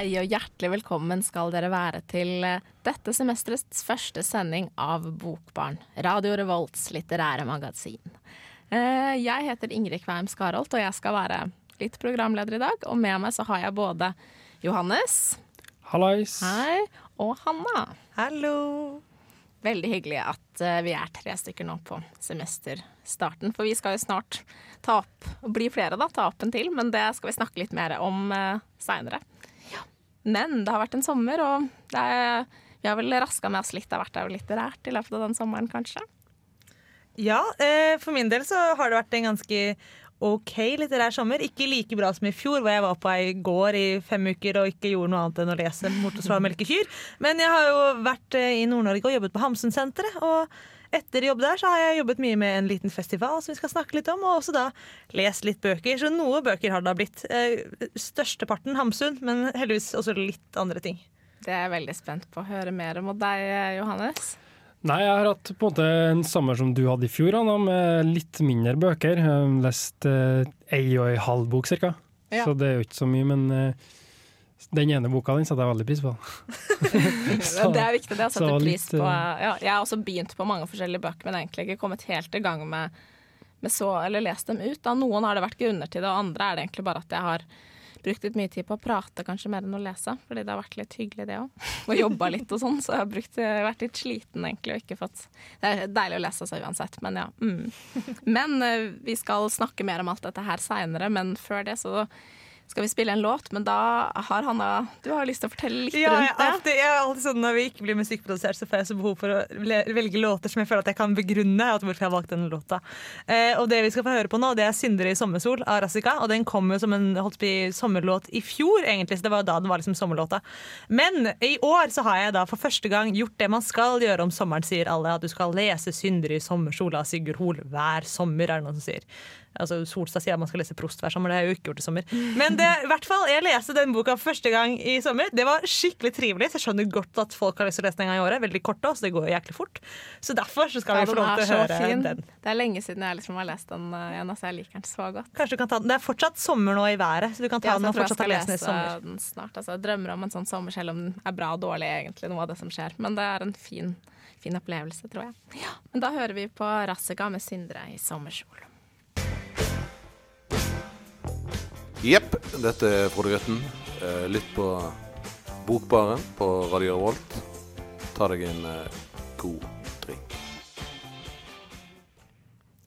Hei og hjertelig velkommen skal dere være til eh, dette semesterets første sending av Bokbarn, Radio Revolts litterære magasin. Eh, Jeg heter Ingrid Kveim Skarholt, og jeg skal være litt programleder i dag. Og med meg så har jeg både Johannes, Hallais. hei, og Hanna. Hallo! Veldig hyggelig at eh, vi er tre stykker nå på semesterstarten, for vi skal jo snart ta opp, bli flere da, ta opp en til, men det skal vi snakke litt mer om seinere. Men det har vært en sommer, og er, vi har vel raska med oss litt. Har vært jo litterært i løpet av den sommeren, kanskje. Ja, eh, for min del så har det vært en ganske OK litterær sommer. Ikke like bra som i fjor, hvor jeg var på ei gård i fem uker og ikke gjorde noe annet enn å lese Mortosval og melke. Men jeg har jo vært eh, i Nord-Norge og jobbet på Hamsunsenteret. Og etter jobb der så har jeg jobbet mye med en liten festival som vi skal snakke litt om, og også da lest litt bøker. Så noe bøker har det da blitt. Eh, Størsteparten Hamsun, men heldigvis også litt andre ting. Det er jeg veldig spent på å høre mer om. Og deg, Johannes? Nei, jeg har hatt på en måte en sommer som du hadde i fjor, Anna, med litt mindre bøker. Jeg har lest eh, ei og ei halv bok cirka, Ja. så det er jo ikke så mye. Men eh, den ene boka den setter jeg veldig pris på. Så- det er viktig det å sette pris litt, på. eh, Ja, jeg har også begynt på mange forskjellige bøker, men egentlig ikke kommet helt i gang med, med så, eller lest dem ut. Da. Noen har det vært grunner til det, og andre er det egentlig bare at jeg har brukt litt mye tid på å prate, kanskje mer enn å lese. Fordi det har vært litt hyggelig, det òg. Og jobba litt og sånn, så jeg har brukt, vært litt sliten egentlig og ikke fått Det er deilig å lese seg uansett, men ja. Mm. Men eh, vi skal snakke mer om alt dette her seinere, men før det så skal vi spille en låt, men da har Hanna Du har lyst til å fortelle litt Ja, rundt det? alltid, jeg er alltid sånn Når vi ikke blir musikkprodusert, så får jeg så behov for å velge låter som jeg føler at jeg kan begrunne at hvorfor jeg har valgt denne låta. Eh, og det vi skal få høre på nå, det er 'Syndere i sommersol' av Rassika. Og den kom jo som en holdt å sommerlåt i fjor, egentlig, så det var da den var liksom sommerlåta. Men i år så har jeg da for første gang gjort det man skal gjøre om sommeren, sier alle. At du skal lese 'Syndere i sommersol' av Sigurd Hoel hver sommer, er det noen som sier. Altså, Solstad sier at man skal lese Prost hver sommer. Det har jeg jo ikke gjort i sommer. Men det, i hvert fall, jeg leste den boka første gang i sommer. Det var skikkelig trivelig. Så jeg skjønner godt at folk har lyst til å lese den en gang i året. Veldig kort også, så det går jo jæklig fort. Så derfor så skal Ja, vi få lov til å høre fin. den. Det er lenge siden jeg liksom har lest den uh, igjen, altså jeg liker den så godt. Kanskje du kan ta den. Det er fortsatt sommer nå i været, så du kan ta Ja, den og fortsatt ha lest den i lese sommer. den snart. Altså, jeg drømmer om en sånn sommer, selv om den er bra og dårlig, egentlig, noe av det som skjer. Men det er en fin, fin opplevelse, tror jeg. Ja. Men da hører vi på Rassika med Sindre i sommersol'. Jepp, dette er Frode Grøtten. Eh, Lytt på Bokbaren på Radio Revolt. Ta deg en eh, god drink.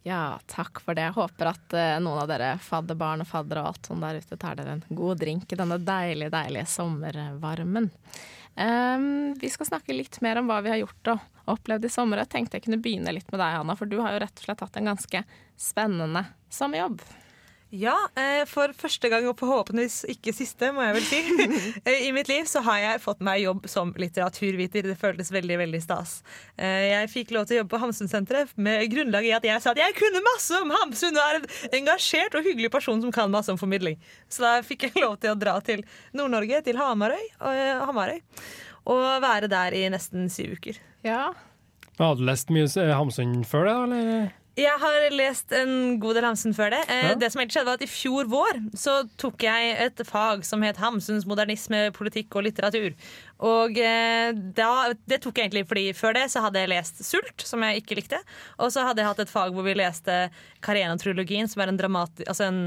Ja, takk for det. Jeg håper at eh, noen av dere fadderbarn og fadder og alt sånn der ute tar dere en god drink i denne deilige, deilige sommervarmen. Um, vi skal snakke litt mer om hva vi har gjort og opplevd i sommer. Jeg tenkte jeg kunne begynne litt med deg, Hanna, for du har jo rett og slett hatt en ganske spennende sommerjobb. Ja, eh, for første gang, og forhåpentligvis ikke siste, må jeg vel si, eh, i mitt liv så har jeg fått meg jobb som litteraturviter. Det føltes veldig veldig stas. Eh, Jeg fikk lov til å jobbe på Hamsunsenteret med grunnlag i at jeg sa at jeg kunne masse om Hamsun og er en engasjert og hyggelig person som kan masse om formidling. Så da fikk jeg lov til å dra til Nord-Norge, til Hamarøy, og, Hamarøy, og være der i nesten syv uker. Ja, Hadde du lest mye Hamsun før det, da, eller? Jeg har lest en god del Hamsun før det. Eh, Ja. Det som egentlig skjedde var at I fjor vår så tok jeg et fag som het Hamsuns modernisme, politikk og litteratur. Og eh, da, Det tok jeg egentlig fordi før det så hadde jeg lest Sult, som jeg ikke likte. Og så hadde jeg hatt et fag hvor vi leste Careno-trilogien, som er en, dramati altså en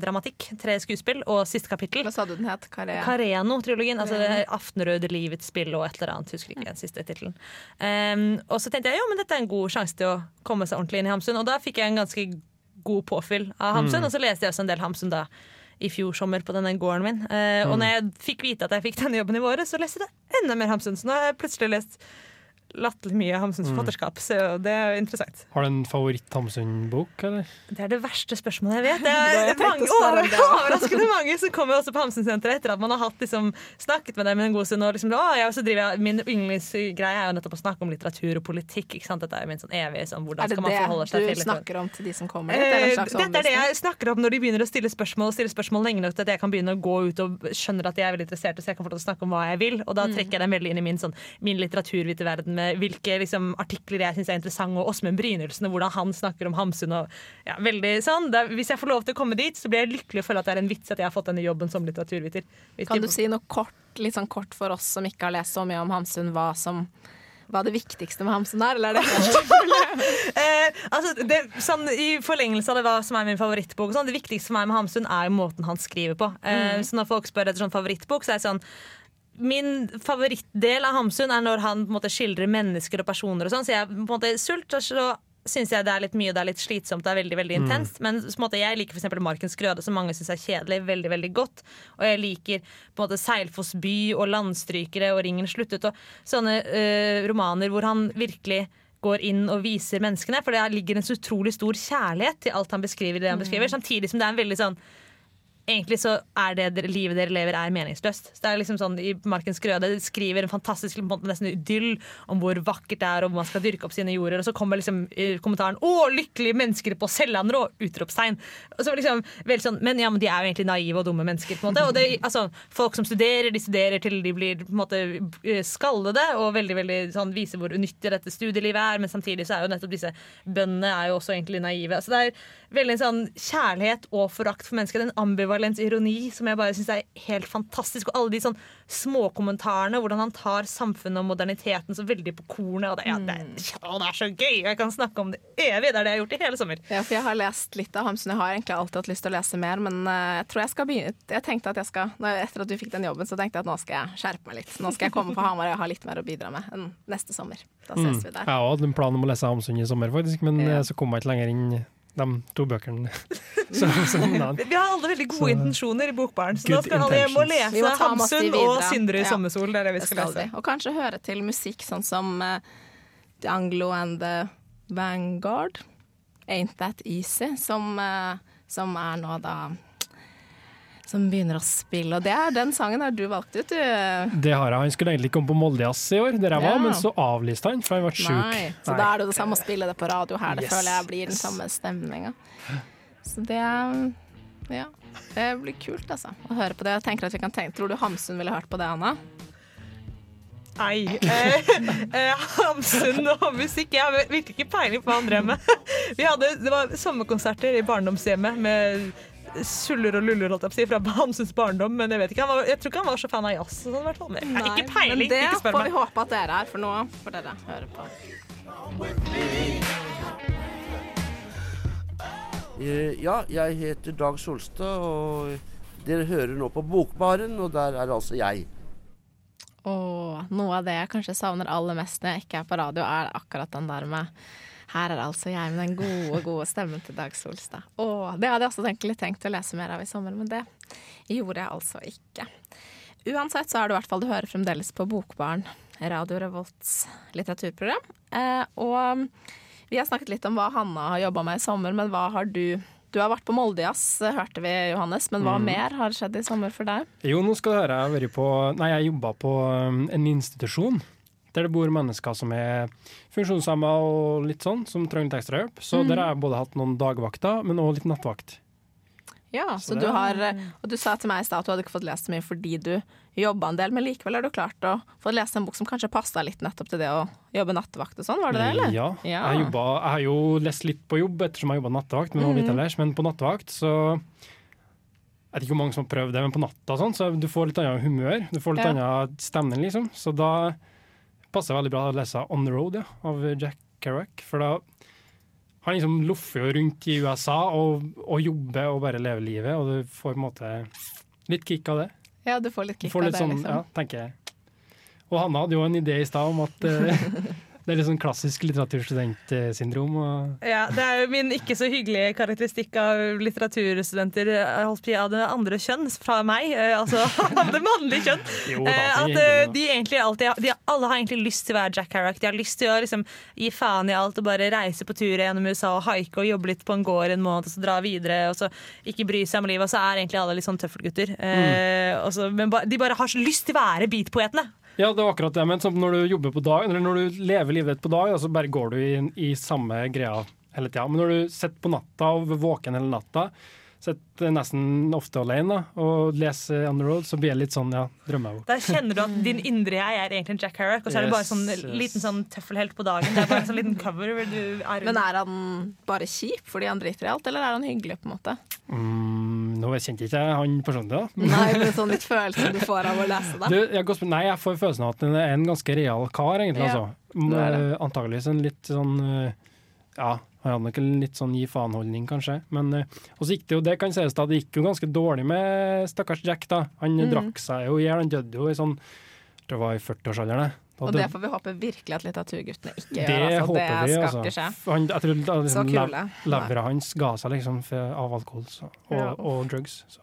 dramatikk, tre skuespill, og siste kapittel. hva sa du den het? Careno-trilogien. Altså det Aftenrøde livets spill og et eller annet. Husker ikke den siste tittelen. Um, og så tenkte jeg jo, men dette er en god sjanse til å komme seg ordentlig inn i Hamsun. Og da fikk jeg en ganske god påfyll av Hamsun, og så leste jeg også en del Hamsun da i fjor sommer på denne gården min. Eh, Og når jeg fikk vite at jeg fikk denne jobben i våre, så leste jeg enda mer Hamsun. Så nå har jeg plutselig lest latterlig mye Hamsuns Mm. forfatterskap, så det er jo interessant. Har du en favoritt-Hamsun-bok, eller? Det er det verste spørsmålet jeg vet. Det Det er mange, det også. overraskende mange som kommer også på Hamsunsenteret etter at man har hatt, liksom, snakket med dem en god stund. Og liksom, å, jeg så driver min yndlingsgreie er jo nettopp å snakke om litteratur og politikk. Ikke sant? Dette er jo min sånn evige sånn, hvordan Er skal man forholde seg til det Er du det du snakker om til de som kommer? Eller en Eh, slags Dette er det jeg snakker om når de begynner å stille spørsmål og stille spørsmål lenge nok til at jeg kan begynne å gå ut og skjønner at de er veldig interesserte, så jeg kan få snakke om hva jeg vil. Og da trekker jeg dem veldig inn i min, sånn, min litteraturvite verden med hvilke liksom, artikler jeg syns er interessante, og Åsmund Brynildsen og hvordan han snakker om Hamsun. Og, ja, veldig sånn. Er- hvis jeg får lov til å komme dit, så blir jeg lykkelig og føler at det er en vits at jeg har fått denne jobben som litteraturviter. Hvis Kan du si noe kort, litt sånn kort for oss som ikke har lest så mye om Hamsun, hva som hva det viktigste med Hamsun er, eller er det Eh, altså, det, sånn, I forlengelse av det hva som er min favorittbok, sånn, det viktigste for meg med Hamsun er måten han skriver på. Eh, Så når folk spør etter sånn favorittbok, så er det sånn Min favorittdel av Hamsun er når han på en måte skildrer mennesker og personer. og sånn, så jeg på en måte sult, og så syns jeg det er litt mye, det er litt slitsomt, det er veldig veldig intenst. Men på en måte, jeg liker f.eks. Markens Grøde, som mange syns er kjedelig, veldig veldig godt. Og jeg liker på en måte Seilfoss by og Landstrykere og Ringen sluttet og sånne øh, romaner hvor han virkelig går inn og viser menneskene. For det ligger en så utrolig stor kjærlighet til alt han beskriver. det han beskriver, Samtidig som det er en veldig sånn Egentlig så er det livet dere lever, er meningsløst. Så det er liksom sånn, I Markens Grøde skriver en fantastisk nesten idyll om hvor vakkert det er, og hvor man skal dyrke opp sine jorder. Og så kommer liksom eh, kommentaren 'Å, lykkelige mennesker på Sellandrå!' utropstegn. Og så liksom, vel sånn, Men ja, men de er jo egentlig naive og dumme mennesker. på en måte. Og det, altså, Folk som studerer, de studerer til de blir på en måte eh, skallede, og veldig, veldig sånn, viser hvor unyttig dette studielivet er. Men samtidig så er jo nettopp disse bøndene er jo også egentlig naive. Så det er veldig en sånn kjærlighet og forakt for mennesker. En ambivalens ironi som jeg bare syns er helt fantastisk. Og alle de sånn småkommentarene, hvordan han tar samfunnet og moderniteten så veldig på kornet. Og det, ja, det, å, det er så gøy! Jeg kan snakke om det evig. Det er det jeg har gjort i hele sommer. Ja, for jeg har lest litt av Hamsun. Jeg har egentlig alltid hatt lyst til å lese mer, men eh, jeg tror jeg skal begynne Jeg tenkte at jeg skal Etter at du fikk den jobben, så tenkte jeg at nå skal jeg skjerpe meg litt. Nå skal jeg komme på Hamar og ha litt mer å bidra med enn neste sommer. Da ses vi der. Jeg hadde en plan om å lese Hamsun i sommer, faktisk, men Ja. eh, så kom jeg ikke lenger inn de to bøkene. så, så. Vi har alle veldig gode Så- intensjoner i Bokbaren, så nå skal alle hjem og lese Hamsun og Sindre i Ja. sommersol. Det er det vi Det skal skal lese. vi. Og kanskje høre til musikk sånn som uh, The Anglo and the Vanguard. Ain't That Easy, som, uh, som er nå da Som begynner å spille. Og det er den sangen har du valgt ut, du. Det har jeg. Han skulle egentlig komme på Moldejazz i år, der jeg var, Ja. men så avlyste han, for han ble sjuk. Nei. Så da er det det samme å spille det på radio her. Det Yes, føler jeg blir den samme stemninga. Så det Ja. Det blir kult, altså. Å høre på det. Jeg tenker at vi kan tenke Tror du Hamsun ville hørt på det, Anna? Nei. Eh, eh, Hamsun og musikk. Jeg har virkelig ikke peiling på hva han drev med. Vi hadde, det var sommerkonserter i barndomshjemmet med suller og luller holdt jeg på å si, fra Bamses barndom, men jeg vet ikke, han var, jeg tror ikke han var så fan av jazz. Sånn, i hvert fall. Men jeg har ikke peiling. men det ikke spør får vi håpe at dere er, for nå får dere høre på. Eh, Ja, jeg heter Dag Solstad, og dere hører nå på Bokbaren, og der er altså jeg. Og noe av det jeg kanskje savner aller mest når jeg ikke er på radio, er akkurat den der med her er altså jeg med den gode, gode stemmen til Dag Solstad. Åh, det hadde jeg også egentlig tenkt å lese mer av i sommer, men det gjorde jeg altså ikke. Uansett så er det i hvert fall du hører fremdeles på Bokbarn, Radio Revolts litteraturprogram. Eh, og vi har snakket litt om hva Hanna har jobba med i sommer, men hva har du Du har vært på Moldejazz, hørte vi, Johannes, men hva mer har skjedd i sommer for deg? Jo, nå skal du høre, jeg har vært på Nei, jeg jobba på um, en institusjon der det bor mennesker som er funksjonshemma og litt sånn, som trenger litt ekstra hjelp. Så der har jeg både hatt noen dagvakter, men òg litt nattvakt. Ja, så Så du har, og du sa til meg i stad at du hadde ikke fått lest så mye fordi du jobba en del, men likevel har du klart å få lest en bok som kanskje passa litt nettopp til det å jobbe nattevakt og sånn, var det det, eller? Ja. Ja. Jeg, jobba, jeg har jo lest litt på jobb ettersom jeg jobba nattevakt, men, også litt ellers, men på nattevakt så Jeg vet ikke hvor mange som har prøvd det, men på natta sånn, så du får litt annet humør. Du får litt Ja. annen stemning, liksom. Så da passer veldig bra å lese On the Road ja, av Jack Kerouac. For da Han liksom loffer jo rundt i USA og, og jobber og bare lever livet, og du får på en måte litt kick av det. Ja, du får litt kick får av det, sånn, liksom. ja, tenker jeg. Og Hanna hadde jo en idé i stad om at eh, Det er litt sånn klassisk litteraturstudentsyndrom. Og Ja, Det er jo min ikke så hyggelige karakteristikk av litteraturstudenter på av det andre kjønn fra meg. eh, Altså av det mannlige kjønn. Jo da, Eh, at eh, de egentlig alltid de, Alle har egentlig lyst til å være Jack Kerouac. De har lyst til å liksom, gi faen i alt og bare reise på tur gjennom USA og haike og jobbe litt på en gård en måned og så dra videre. Og så ikke bry seg om livet. Og så er egentlig alle litt sånn tøffelgutter. Eh, men ba, de bare har så lyst til å være beatpoetene. Ja, det var akkurat det. Som Når du jobber på dag, eller når du lever livet ditt på dag, så bare går du i, i samme greia hele tida. Men når du sitter på natta og er våken hele natta, sitter nesten ofte alene da, og leser On the Road, så blir det litt sånn, ja, drømmer jeg Da kjenner du at din indre jeg er egentlig en Jack Harrock, og så er det bare sånn yes. liten sånn tøffelhelt på dagen. Det er bare en sånn liten cover du er Men er han bare kjip fordi han driter i alt, eller er han hyggelig, på en måte? Mm, nå kjente ikke jeg han personlig, da. Nei, men sånn litt følelse du får av å lese det. Du, jeg, nei, jeg får følelsen av at han er en ganske real kar, egentlig. Ja, altså. Eh, Antageligvis en litt sånn eh, Ja, han hadde nok en litt sånn gi faen-holdning, kanskje. Men også og så gikk det jo, det kan sies da, det gikk jo ganske dårlig med stakkars Jack. da. Han Mm. drakk seg jo i hjel. Han døde jo i sånn Det var i 40-årsalderen. Og det får vi håpe virkelig at litteraturguttene ikke det gjør. Altså. det vi, skal altså. ikke skje. Han, jeg tror liksom, lev- Leveret hans ga seg liksom av alkohol så, og, Ja. og drugs. Så.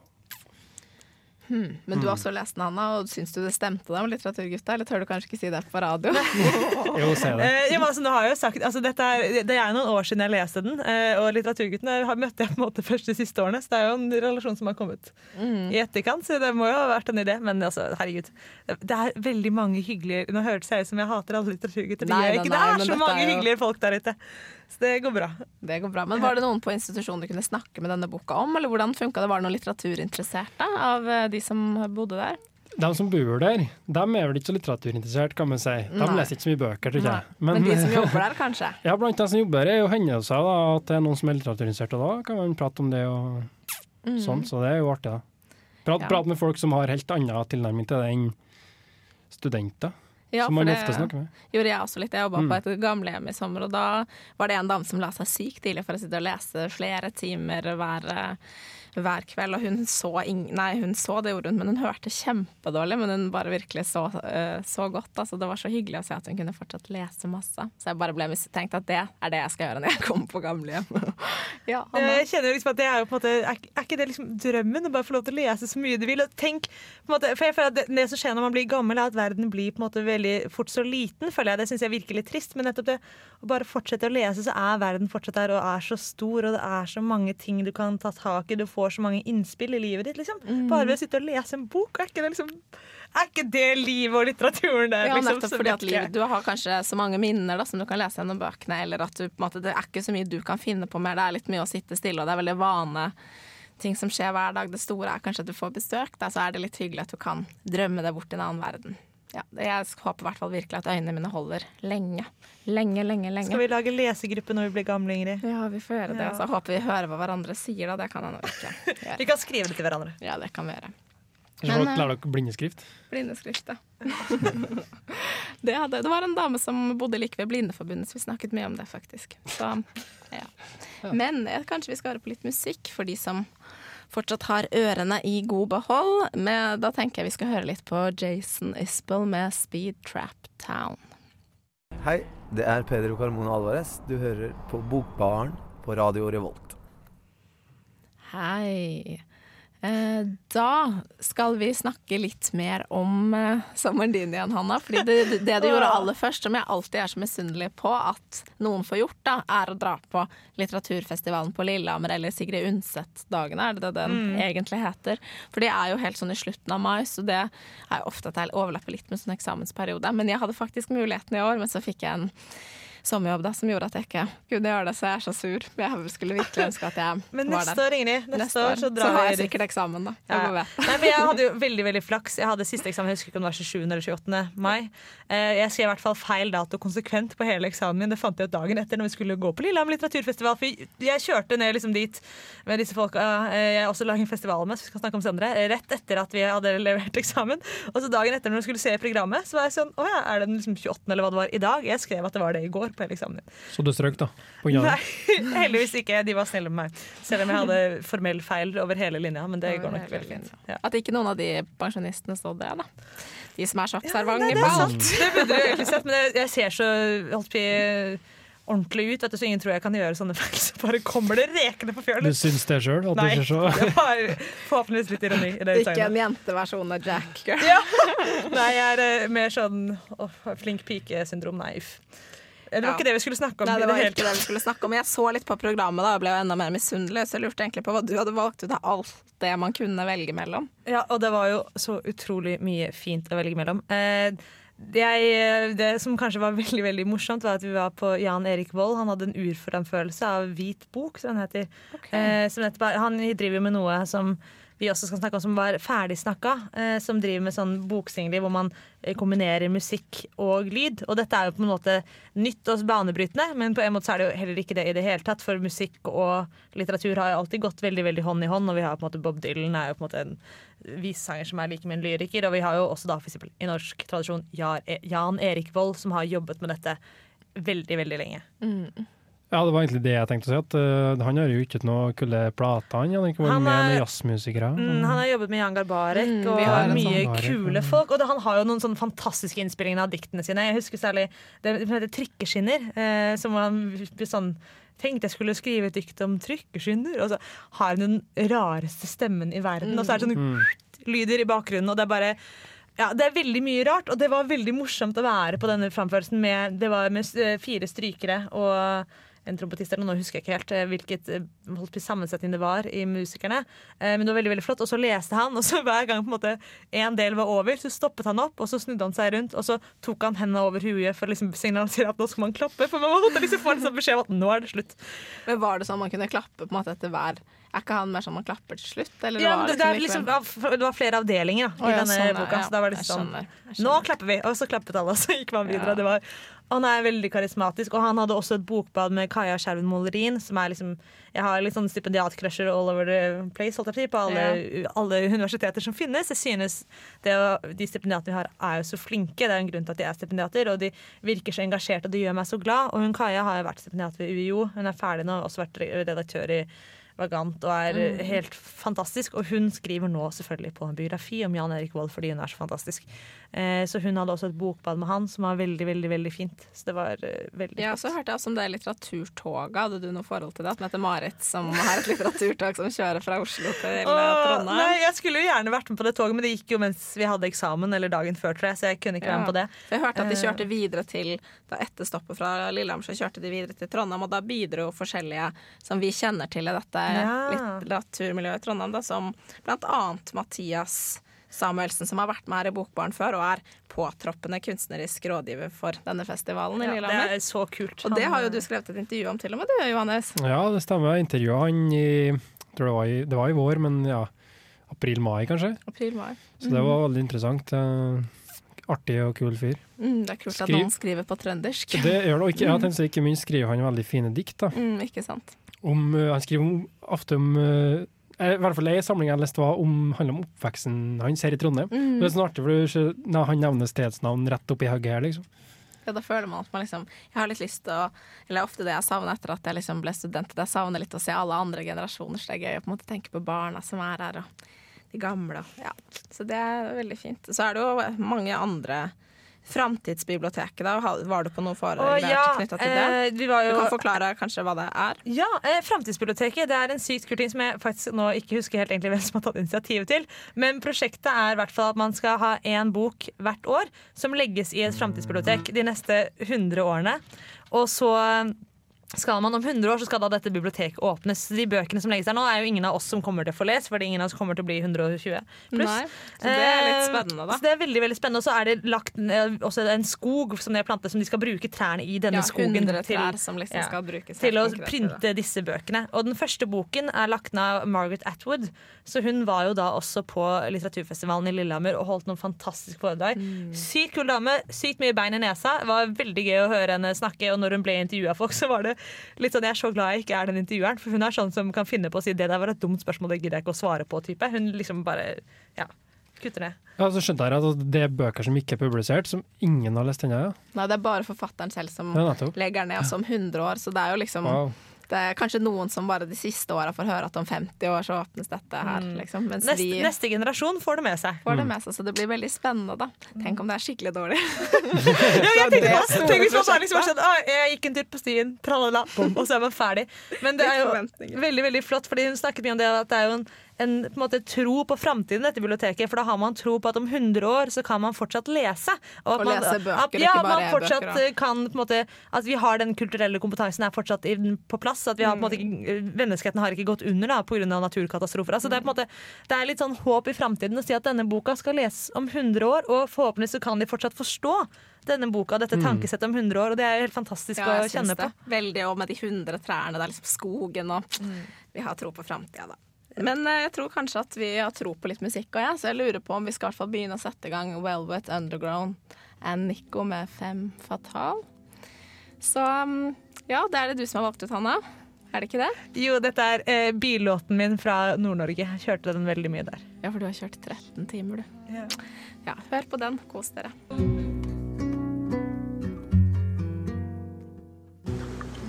Hmm. Men du har Mm. også lest den, Hanna, og syns du det stemte da med litteraturgutta? Eller tør du kanskje ikke si det på radio? Jo, si det. Eh, ja, men altså, har jeg jo sagt, altså, dette er, det er noen år siden jeg leste den, eh, og Litteraturguttene har- møtte jeg på en måte først de siste årene, så det er jo en relasjon som har kommet Mm. i etterkant, så det må jo ha vært en idé. Men altså, herregud, det er veldig mange hyggelige Nå hørtes jeg ut som jeg hater alle litteraturgutter. Det, Nei, gjør jeg nei, ikke. det er nei, så mange er jo- hyggelige folk der ute. Så det går bra. Det går bra. Men var det noen på institusjonen du kunne snakke med denne boka om, eller hvordan funka det? Var det noen litteraturinteresserte av eh, de som bodde der? De som bor der, de er vel ikke så litteraturinteressert, kan man si. De Nei. leser ikke så mye bøker, tror jeg. Men, de som jobber der, kanskje? Ja, blant de som jobber der, er jo hender det seg da, at det er noen som er litteraturinteressert, og da kan man prate om det og sånn, så det er jo artig, da. Prat, Mm. Ja. Prate med folk som har helt annen tilnærming til det enn studenter, Ja, som man det ofte snakker med. gjorde jeg også litt. Jeg jobba Mm. på et gamlehjem i sommer, og da var det en dame som la seg syk tidlig for å sitte og lese flere timer hver, hver kveld. Og hun så, ingen nei, hun så det gjorde hun, men hun hørte kjempedårlig. Men hun bare virkelig så, eh, så godt. Altså, det var så hyggelig å se at hun kunne fortsatt lese masse. Så jeg bare ble mistenkt at det er det jeg skal gjøre når jeg kommer på gamlehjem. ja, Jeg kjenner liksom at det er jo på en måte Er, er ikke det liksom drømmen? Å bare få lov til å lese så mye du vil? Og tenk, på en måte, for jeg føler at det, det som skjer når man blir gammel, er at verden blir på en måte veldig fort så liten. føler jeg Det syns jeg virker litt trist. Men nettopp det å bare fortsette å lese, så er verden fortsatt der og er så stor, og det er så mange ting du kan ta tak i. Du får så mange innspill i livet ditt. liksom. Bare ved å sitte og lese en bok, er ikke det liksom er ikke det livet og litteraturen der? Ja, liksom, nettopp fordi at livet, Du har kanskje så mange minner da, som du kan lese gjennom bøkene, eller at du, på en måte, det er ikke så mye du kan finne på mer. Det er litt mye å sitte stille, og det er veldig vane ting som skjer hver dag. Det store er kanskje at du får besøk, da, så er det litt hyggelig at du kan drømme deg bort i en annen verden. Ja, jeg håper i hvert fall virkelig at øynene mine holder lenge. Lenge, lenge, lenge. Skal vi lage lesegruppe når vi blir gamle, Ingrid? Ja, vi får gjøre det. Ja. Så håper vi hører hva hverandre sier, da. Det kan jeg nå ikke gjøre. Vi kan skrive det til hverandre. Ja, det kan vi gjøre. Men, folk lærer dere blindeskrift? Blindeskrift, ja. det, hadde, det var en dame som bodde like ved Blindeforbundet, så vi snakket mye om det, faktisk. Så, ja. Men eh, kanskje vi skal høre på litt musikk for de som fortsatt har ørene i god behold. Men da tenker jeg vi skal høre litt på Jason Isbell med Speed Trap Town. Hei, det er Pedro Carmona Alvarez. Du hører på Bokbaren på Radio Revolt. Hei. Eh, da skal vi snakke litt mer om eh, sommeren din igjen, Hanna. Fordi det, det, du gjorde aller først, som jeg alltid er så misunnelig på at noen får gjort, da, er å dra på litteraturfestivalen på Lillehammer eller Sigrid Undset-dagene, er det det den egentlig heter? For det er jo helt sånn i slutten av mai, så det er jo ofte at jeg overlapper litt med sånn eksamensperiode. Men jeg hadde faktisk muligheten i år, men så fikk jeg en sommerjobb da, som gjorde at jeg ikke kunne gjøre det, så jeg er så sur. Jeg skulle virkelig ønske at jeg Men var neste der. år, Ingrid, neste, år så drar har jeg sikkert eksamen, da. Jeg Ja. må. Nei, men jeg hadde jo veldig veldig flaks. Jeg hadde siste eksamen, jeg husker ikke om det var 27. eller 28. mai. Eh, Jeg skrev i hvert fall feil dato konsekvent på hele eksamen min. Det fant jeg ut dagen etter når vi skulle gå på Lillehammer litteraturfestival. For jeg kjørte ned liksom dit med disse folka eh, jeg også lager en festival med, så vi skal snakke om senere, rett etter at vi hadde levert eksamen. Og så dagen etter når vi skulle se programmet, så var jeg sånn Å ja, er det den liksom 28. eller hva det var i dag? Jeg skrev at det var det i går. På hele eksamen din. Så du strøk, da? Det? Nei, heldigvis ikke. De var snille med meg. Selv om jeg hadde formell feil over hele linja. Men det går nok veldig fint. Ja. At ikke noen av de pensjonistene så det, da. De som er observante det på alt. Det burde du egentlig sett, men jeg, jeg ser så holdt på, ordentlig ut, vet du, så ingen tror jeg kan gjøre sånne feil. Så bare kommer det rekende på fjølet. Du syns det sjøl? Nei, du ser så det var forhåpentligvis litt ironi i det Ikke en jenteversjon av Jack. Girl. Nei, jeg er eh, mer sånn oh, flink pike-syndrom. Nei, uff. Det var Ja. ikke det vi skulle snakke om. Nei, det var ikke det vi skulle snakke om. Jeg så litt på programmet da, og ble jo enda mer misunnelig, så jeg lurte egentlig på hva du hadde valgt ut av alt det man kunne velge mellom. Ja, og det var jo så utrolig mye fint å velge mellom. Eh, jeg, det som kanskje var veldig veldig morsomt, var at vi var på Jan Erik Vold. Han hadde en urframførelse av Hvit bok, som den heter. Eh, som nettopp han driver med noe som vi også skal snakke om, som var ferdigsnakka. Eh, som driver med sånn boksingler hvor man eh, kombinerer musikk og lyd. Og dette er jo på en måte nytt og banebrytende, men på en måte så er det jo heller ikke det i det hele tatt. For musikk og litteratur har jo alltid gått veldig veldig hånd i hånd, og vi har på en måte Bob Dylan er jo på en måte en vissanger som er like med en lyriker. Og vi har jo også da for eksempel i norsk tradisjon Jan Erik Vold, som har jobbet med dette veldig, veldig lenge. Ja, det var egentlig det jeg tenkte å si. At uh, Han har jo ikke noe kule plater. Han har ikke vært Han med er- med jazzmusikere. Mm, han har jobbet med Jan Garbarek Mm, og vi har mye sånn kule folk. Og det, han har jo noen sånne fantastiske innspillinger av diktene sine. Jeg husker særlig det som heter 'Trikkeskinner'. uh, som han sånn Tenkte jeg skulle skrive et dikt om trykkeskinner, og så har han den rareste stemmen i verden. Og så er det sånne Mm. lyder i bakgrunnen, og det er bare ja, Det er veldig mye rart, og det var veldig morsomt å være på denne framførelsen. Med, det var med eh, fire strykere og en trompetist, eller nå husker jeg ikke helt eh, hvilket eh, holdt sammensetning det var i musikerne. Eh, Men det var veldig veldig flott. Og så leste han, og så hver gang på en måte en del var over, så stoppet han opp, og så snudde han seg rundt, og så tok han hendene over huet for å liksom signalisere at nå skal man klappe. For man måtte liksom få en sånn beskjed om at nå er det slutt. Men var det sånn man kunne klappe på en måte etter hver Er ikke han mer sånn man klapper til slutt? Eller Ja, var det, det, liksom, det var flere avdelinger da, i i ja, denne sånn, boka. ja. Så da var det Jeg sånn skjønner, Nå klapper vi! Og så klappet alle, og så gikk man videre. Det var, han er veldig karismatisk, og han hadde også et bokbad med Kaja Skjerven Molerin, som er liksom Jeg har litt sånn stipendiatcrusher all over the place, holdt jeg på alle, alle universiteter som finnes. Jeg synes det, De stipendiatene vi har, er jo så flinke. Det er en grunn til at de er stipendiater, og de virker så engasjerte, og det gjør meg så glad. Og hun Kaja har jo vært stipendiat ved UiO. Hun er ferdig nå, har også vært redaktør i Vagant og er Mm. helt fantastisk. Og hun skriver nå selvfølgelig på en biografi om Jan Erik Vold fordi hun er så fantastisk. Eh, så hun hadde også et bokbad med han som var veldig, veldig veldig fint. Så det var veldig veldig Ja, så hørte jeg også om det litteraturtoget. Hadde du noe forhold til det? Som heter Marit, som har et litteraturtog som kjører fra Oslo til Trondheim. nei, jeg skulle jo gjerne vært med på det toget, men det gikk jo mens vi hadde eksamen eller dagen før, tror jeg, så jeg kunne ikke være med på det. Jeg hørte at de Eh. kjørte videre til da Etter stoppet fra Lillehammer så kjørte de videre til Trondheim, og da bidro forskjellige som vi kjenner til i dette Ja. litteraturmiljøet i Trondheim, da, som blant annet Mathias Samuelsen, som har vært med her i Bokbarn før, og er påtroppende kunstnerisk rådgiver for denne festivalen i Ja, det er så kult. Og det har jo du skrevet et intervju om til og med, du, Johannes. Ja, det stemmer. Jeg intervjua han i jeg tror det var i, det var i vår, men ja, april-mai kanskje. April-mai. Så det var veldig interessant. Eh, Artig og kul fyr. Mm, det er kult at Skriv. noen skriver på trøndersk. Det gjør det, og ikke, ja, tenk ikke minst skriver han veldig fine dikt. da. Mm, ikke sant. Om, eh, han skriver ofte om eh, I hvert fall en samling jeg leste var om, handler om oppveksten hans her i Trondheim. Mm. Det er sånn artig, for du han nevner stedsnavn rett oppi hugget her, liksom. Ja, da føler man at man liksom Jeg har litt lyst til å Eller ofte det jeg savner etter at jeg liksom ble student, at jeg savner litt å se alle andre generasjoner. Så det er gøy å på en måte tenke på barna som er her, og de gamle. og- Ja. Så det er veldig fint. Så er det jo mange andre Framtidsbiblioteket, da. Var du på noen foredrag ja, knytta til det? eh, vi var Du kan forklare kanskje hva det er? Ja, eh, Framtidsbiblioteket det er en sykt kul ting som jeg faktisk nå ikke husker helt egentlig hvem som har tatt initiativet til. Men prosjektet er i hvert fall at man skal ha én bok hvert år som legges i et framtidsbibliotek de neste 100 årene. Og så skal man om 100 år så skal da dette biblioteket åpnes. De bøkene som legges der nå, er jo ingen av oss som kommer til å få lest, fordi ingen av oss kommer til å bli 120 pluss. Nei. Så det er litt Eh, spennende, da. Så det er veldig veldig spennende Og så er det lagt også en skog som de har plantet, som de skal bruke trærne i denne Ja, skogen til, som liksom ja, skal brukes til å printe disse bøkene. Og den første boken er lagt ned av Margaret Atwood. Så hun var jo da også på litteraturfestivalen i Lillehammer og holdt noen fantastiske foredrag. Mm. Sykt kul dame, sykt mye bein i nesa. Det var veldig gøy å høre henne snakke. Og når hun ble intervjua av folk, så var det litt sånn Jeg er så glad jeg ikke er den intervjueren, for hun er sånn som kan finne på å si det der var et dumt spørsmål, det gidder jeg ikke å svare på. type Hun liksom bare Ja. kutter ned. Ja, så skjønte jeg at det er bøker som ikke er publisert, som ingen har lest ennå. Ja. Nei, det er bare forfatteren selv som Ja, legger ned altså om 100 år, så det er jo liksom Wow. Det er kanskje noen som bare de siste åra får høre at om 50 år så åpnes dette her, liksom. Mens Neste, vi neste generasjon får det med seg. får Mm. det med seg, så det blir veldig spennende, da. Tenk om det er skikkelig dårlig. Ja, jeg tenkte på, tenk hvis man bare liksom har skjønt, Jeg gikk en tur på stien, tralala, bom, og så er man ferdig. Men det er jo veldig veldig flott, fordi hun snakket mye om det at det er jo en, en på en måte, tro på framtiden, dette biblioteket. For da har man tro på at om 100 år så kan man fortsatt lese. at Og man, lese bøker, at, ikke bare fortsatt eh, kan måte At vi har den kulturelle kompetansen er fortsatt i- på plass. At vi har på en måte Mm. Menneskeheten har ikke gått under da pga. naturkatastrofer. Altså, det, er på en måte, det er litt sånn håp i framtiden å si at denne boka skal leses om 100 år, og forhåpentligvis så kan de fortsatt forstå denne boka, dette tankesettet om 100 år. Og det er helt fantastisk Ja, å kjenne på. Veldig, og med de 100 trærne, det er liksom skogen og Vi har tro på framtida, da. Men eh, jeg tror kanskje at vi har tro på litt musikk òg, ja. så jeg lurer på om vi skal i hvert fall begynne å sette i gang Velvet Underground and Nico med Fem Fatal. Så mm, ja, det er det du som har valgt ut, Hanna. Er det ikke det? Jo, dette er eh, billåten min fra Nord-Norge. Jeg kjørte den veldig mye der. Ja, for du har kjørt 13 timer, du. Ja, hør på den. Kos dere.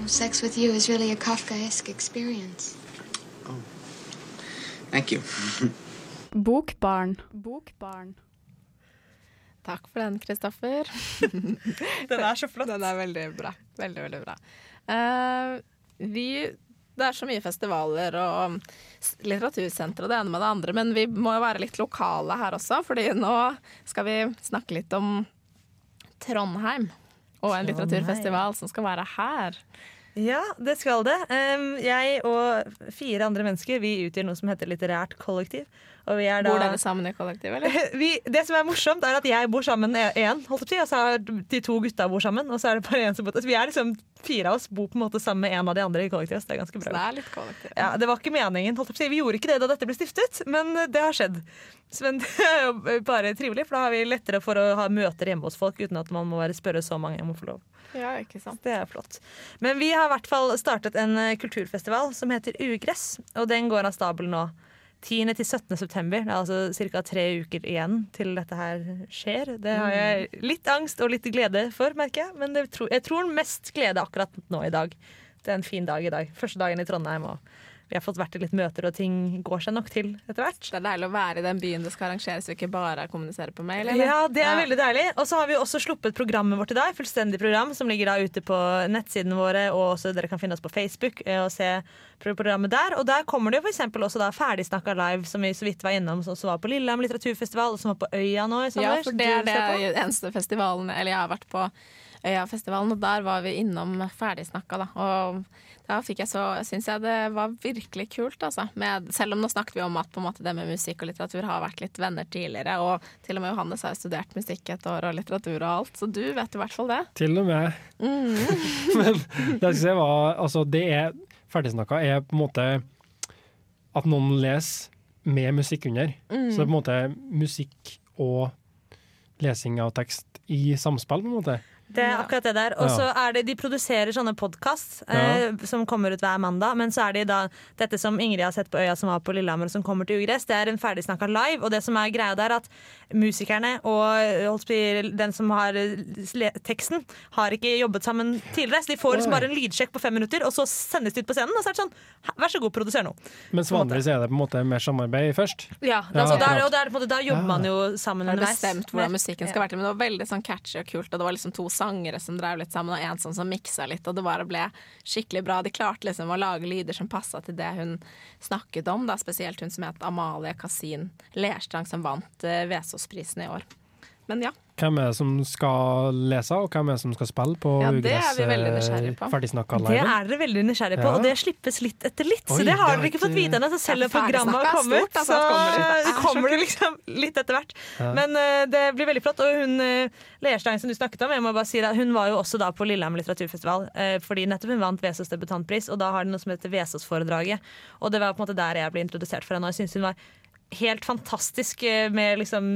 Sex with you is really a Kafkaesque experience. Thank you. Bokbarn. Bokbarn. Takk for den, Kristoffer. Den er så flott. Den er veldig bra. Veldig, veldig bra. Uh, vi det er så mye festivaler og litteratursenter litteratursentre og det ene med det andre, men vi må jo være litt lokale her også, fordi nå skal vi snakke litt om Trondheim. Og en litteraturfestival som skal være her. Ja, det skal det. Jeg og fire andre mennesker Vi utgjør noe som heter Litterært kollektiv. Og vi er da Bor dere sammen i kollektiv, eller? vi, det som er morsomt, er at jeg bor sammen med én, og så er de to gutta bor sammen. Og så er det bare én som bor Vi er liksom fire av oss bor på en måte sammen med en av de andre i kollektivet. Så det er ganske Så det er litt kollektiv. Ja, Det var ikke meningen. Vi gjorde ikke det da dette ble stiftet, men det har skjedd. Men det er jo bare trivelig, for da har vi lettere for å ha møter hjemme hos folk uten at man må være spørre så mange om å få lov. Ja, ikke sant. Det er flott. Men vi har i hvert fall startet en kulturfestival som heter Ugress. Og den går av stabelen nå 10. til 17. september. Det er altså ca. tre uker igjen til dette her skjer. Det har jeg litt angst og litt glede for, merker jeg. Men det tro, jeg tror mest glede akkurat nå i dag. Det er en fin dag i dag. Første dagen i Trondheim. og vi har fått vært i litt møter, og ting går seg nok til etter hvert. Det er deilig å være i den byen det skal arrangeres, og ikke bare kommunisere på mail. eller? Ja, det er veldig deilig. Og så har vi også sluppet programmet vårt i dag. Fullstendig program som ligger da ute på nettsidene våre, og også dere kan finne oss på Facebook eh, og se programmet der. Og der kommer det jo eksempel også da Ferdigsnakka live, som vi så vidt var innom, som var på Lillehammer litteraturfestival, og som var på Øya nå i sommer. Ja, for det er det eneste festivalen Eller jeg har vært på Øyafestivalen, og der var vi innom Ferdigsnakka, da. Og da fikk jeg så Syns jeg det var virkelig kult, altså. Med, selv om nå snakket vi om at måte, det med musikk og litteratur har vært litt venner tidligere, og til og med Johannes har studert musikk et år, og litteratur og alt, så du vet i hvert fall det. Til og med. Men det jeg skal si var altså, det er Ferdigsnakka er på en måte at noen leser med musikk under. Så det er på en måte musikk og lesing av tekst i samspill, på en måte. Det er akkurat det der. Og så er det, De produserer sånne podkast eh, som kommer ut hver mandag. Men så er det da dette som Ingrid har sett på Øya, som var på Lillehammer, som kommer til Ugress. Det er en ferdigsnakka live. Og det som er greia der, at musikerne og eh, den som har eh, teksten, har ikke jobbet sammen tidligere. Så de får liksom bare en lydsjekk på fem minutter, og så sendes de ut på scenen. Og så er det sånn Vær så god, produser nå. Mens vanligvis er det på en måte mer samarbeid først. Ja, Ja, altså, der, og der, på en måte, da jobber man jo sammen Har er bestemt hvordan musikken skal være til, men det var veldig sånn catchy og kult, og det var liksom to sangere som drev litt sammen, og en sånn som miksa litt, og det bare ble skikkelig bra. De klarte liksom å lage lyder som passa til det hun snakket om, da, spesielt hun som het Amalie Kasin Lerstrang, som vant uh, Vesaasprisen i år. Men ja. Hvem er det som skal lese, og hvem er det som skal spille på Ja, det Ugress er vi veldig nysgjerrige på. Det er dere veldig nysgjerrige på, Ja. og det slippes litt etter litt. Oi, så det har dere ikke fått vite ennå. Så selv om programmet har kommet, stort, altså, så kommer det. det kommer det liksom litt etter hvert. Men uh, det blir veldig flott. Og hun uh, Lerstein som du snakket om, jeg må bare si det, hun var jo også da på Lillehammer litteraturfestival, uh, fordi nettopp hun vant Vesaas debutantpris, og da har de noe som heter Vesaas-foredraget. Og det var på en måte der jeg ble introdusert for henne, og jeg synes hun var helt fantastisk eh, med liksom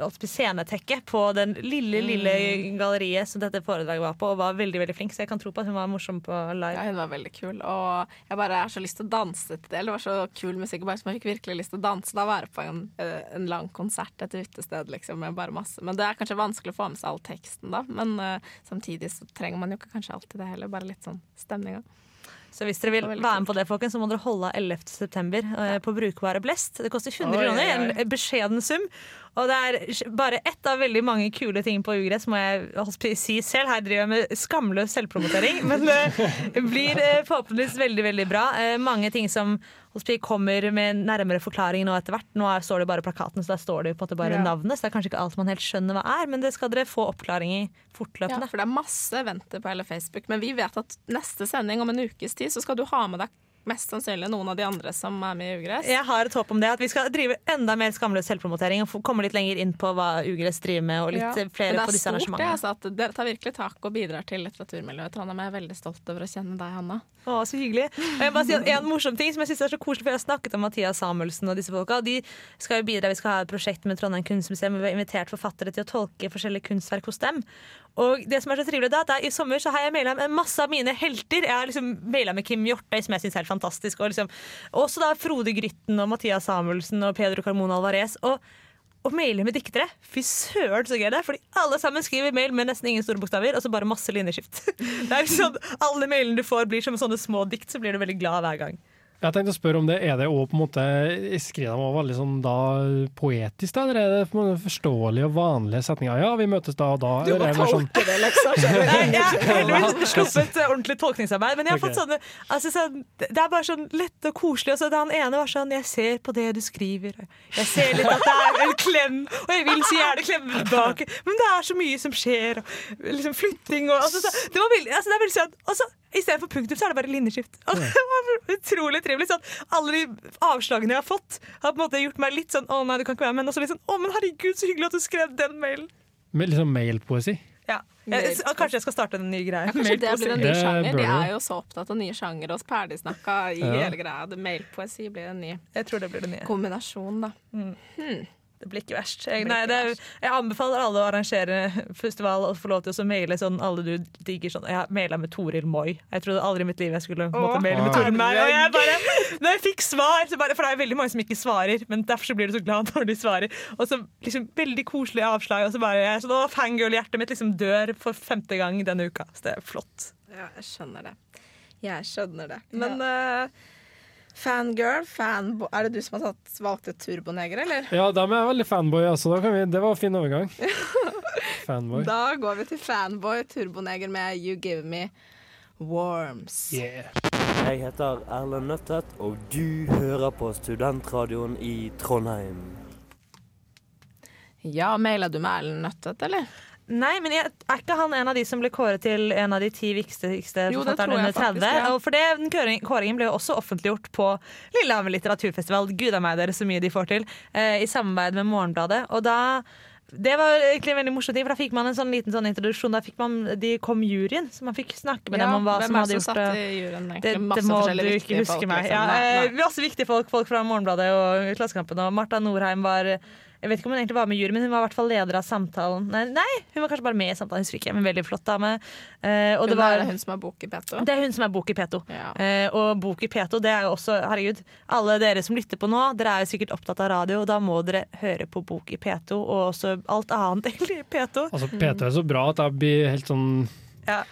alt på scenetekke på den lille, lille galleriet som dette foredraget var på, og var veldig veldig flink. Så jeg kan tro på at hun var morsom på live. Ja, hun var veldig kul. Og jeg bare har så lyst til å danse til det. Det var så kul musikk. Bare så jeg fikk virkelig lyst til å danse. Da være på en, eh, en lang konsert et utested liksom, med bare masse. Men det er kanskje vanskelig å få med seg all teksten, da. Men uh, samtidig så trenger man jo ikke kanskje alltid det heller. Bare litt sånn stemninga. Så hvis dere vil være med på det, folkens, så må dere holde av 11. september eh, på Brukbare Blest. Det koster 100 kroner, en beskjeden sum. Og det er bare ett av veldig mange kule ting på Ugress, må jeg si selv. Her driver jeg med skamløs selvpromotering, men det blir eh, forhåpentligvis veldig, veldig bra. Eh, Mange ting som kommer med nærmere forklaring nå etter hvert. Nå står det bare plakaten, så der står det på en måte bare Ja. navnet. Så det er kanskje ikke alt man helt skjønner hva er, men det skal dere få oppklaring i Ja, for det er masse venter på hele Facebook. Men vi vet at neste sending om en ukes tid, så skal du ha med deg mest sannsynlig noen av de andre som er med i Ugress. Jeg har et håp om det, at vi skal drive enda mer skamløs selvpromotering og komme litt lenger inn på hva Ugress driver med, og litt Ja. flere på disse arrangementene. det er stort, det, altså, at dere tar virkelig tak og bidrar til litteraturmiljøet i Trondheim. Jeg er veldig stolt over å kjenne deg, Hanna. Å, så hyggelig. Og jeg bare si at En morsom ting som jeg synes er så koselig, for jeg har snakket om Mathias Samuelsen og disse folka. De skal jo bidra, Vi skal ha et prosjekt med Trondheim kunstmuseum. og Vi har invitert forfattere til å tolke forskjellige kunstverk hos dem. Og det som er så trivelig da, er I sommer så har jeg maila med masse av mine helter. Jeg har liksom maila med Kim Hjortøy, som jeg syns er helt fantastisk. Og liksom, også da Frode Grytten og Mathias Samuelsen og Pedro Carmona Alvarez. Og og mailer med diktere. Fy søren, så gøy det er. Fordi alle sammen skriver mail med nesten ingen store bokstaver, og så bare masse linjeskift. Det er sånn, Alle mailene du får, blir som sånne små dikt, så blir du veldig glad hver gang. Jeg tenkte å spørre om det, Er det også på en måte Skriver de veldig sånn da poetisk, da? Eller er det forståelige og vanlige setninger? Ja, vi møtes da og da. Du må tolke sånn tolke det, liksom. Nei, jeg har heldigvis sluppet ordentlig tolkningsarbeid, men jeg har fått sånne altså, sånn, Det er bare sånn lett og koselig. Og så det han ene var sånn Jeg ser på det du skriver. Jeg ser litt at det er en klem, og jeg vil så gjerne klemme tilbake. Men det er så mye som skjer, og liksom flytting og altså, så, Det var veldig, altså, det er veldig sånn Og så istedenfor punktum, så er det bare linjeskift. Og det var utrolig trivelig. Sånn, alle de avslagene jeg har fått, har på en måte gjort meg litt sånn Å nei, du kan ikke være med. Men også litt sånn Å, men herregud, så hyggelig at du skrev den mailen. med liksom mailpoesi? Ja. Jeg, kanskje jeg skal starte en ny greie. Ja, kanskje det blir en ny Det sjanger. De er jo så opptatt av nye sjanger og ferdigsnakka i Ja. hele greia. Mailpoesi blir en ny Jeg tror det blir det nye. kombinasjon, da. Det blir ikke verst. Jeg, nei, det jeg anbefaler alle å arrangere festival og få lov til å maile sånn alle du digger sånn. Jeg har maila med Toril Moi. Jeg trodde aldri i mitt liv jeg skulle måtte maile med Toril Moi. Og jeg bare, når jeg fikk svar, så bare, for det er veldig mange som ikke svarer, men derfor så blir du så glad når de svarer. Og så liksom veldig koselig avslag, og så bare jeg, så, å, fangirl-hjertet mitt liksom dør for femte gang denne uka. Så det er flott. Ja, jeg skjønner det. Jeg skjønner det. Men eh, fangirl, fanboy Er det du som har tatt, valgt et turboneger, eller? Ja, de er veldig fanboy, altså. Da kan vi, det var en fin overgang. Fanboy. Da går vi til fanboy turboneger med You Give Me Worms. Yeah. Jeg heter Erlend Nøttet, og du hører på Studentradioen i Trondheim. Ja, maila du med Erlend Nøttet, eller? Nei, men jeg, er ikke han en av de som ble kåret til en av de ti viktigste forfatterne under 30? faktisk, ja. For det, den kåringen, kåringen ble jo også offentliggjort på Lillehammer litteraturfestival. Gud a meg dere så mye de får til. Eh, I samarbeid med Morgenbladet. Og da det var egentlig veldig morsomt, for da fikk man en sånn liten sånn introduksjon. Da man, de kom juryen, så man fikk snakke med dem om hva som hadde gjort det. juryen. Det, det må du ikke huske folk, meg. liksom. Ja, eh, masse viktige folk, folk fra Morgenbladet og Klassekampen. Og Marta Norheim var jeg vet ikke om hun egentlig var med i juryen, men hun var i hvert fall leder av samtalen. Nei, nei hun var kanskje bare med i samtalen, husker ikke. Men veldig flott dame. Uh, og det var, er hun som er bok i P2? det er hun som er Bok i P2. Ja. Uh, og Bok i P2, det er jo også Herregud, alle dere som lytter på nå, dere er jo sikkert opptatt av radio, og da må dere høre på Bok i P2, og også alt annet egentlig i P2. Altså, P2 er så bra at jeg blir helt sånn Ja.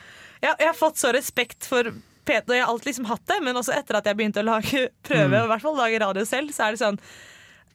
Ja, jeg har fått så respekt for P2, jeg har alltid liksom hatt det, men også etter at jeg begynte å lage prøve, Mm. og i hvert fall lage radio selv, så er det sånn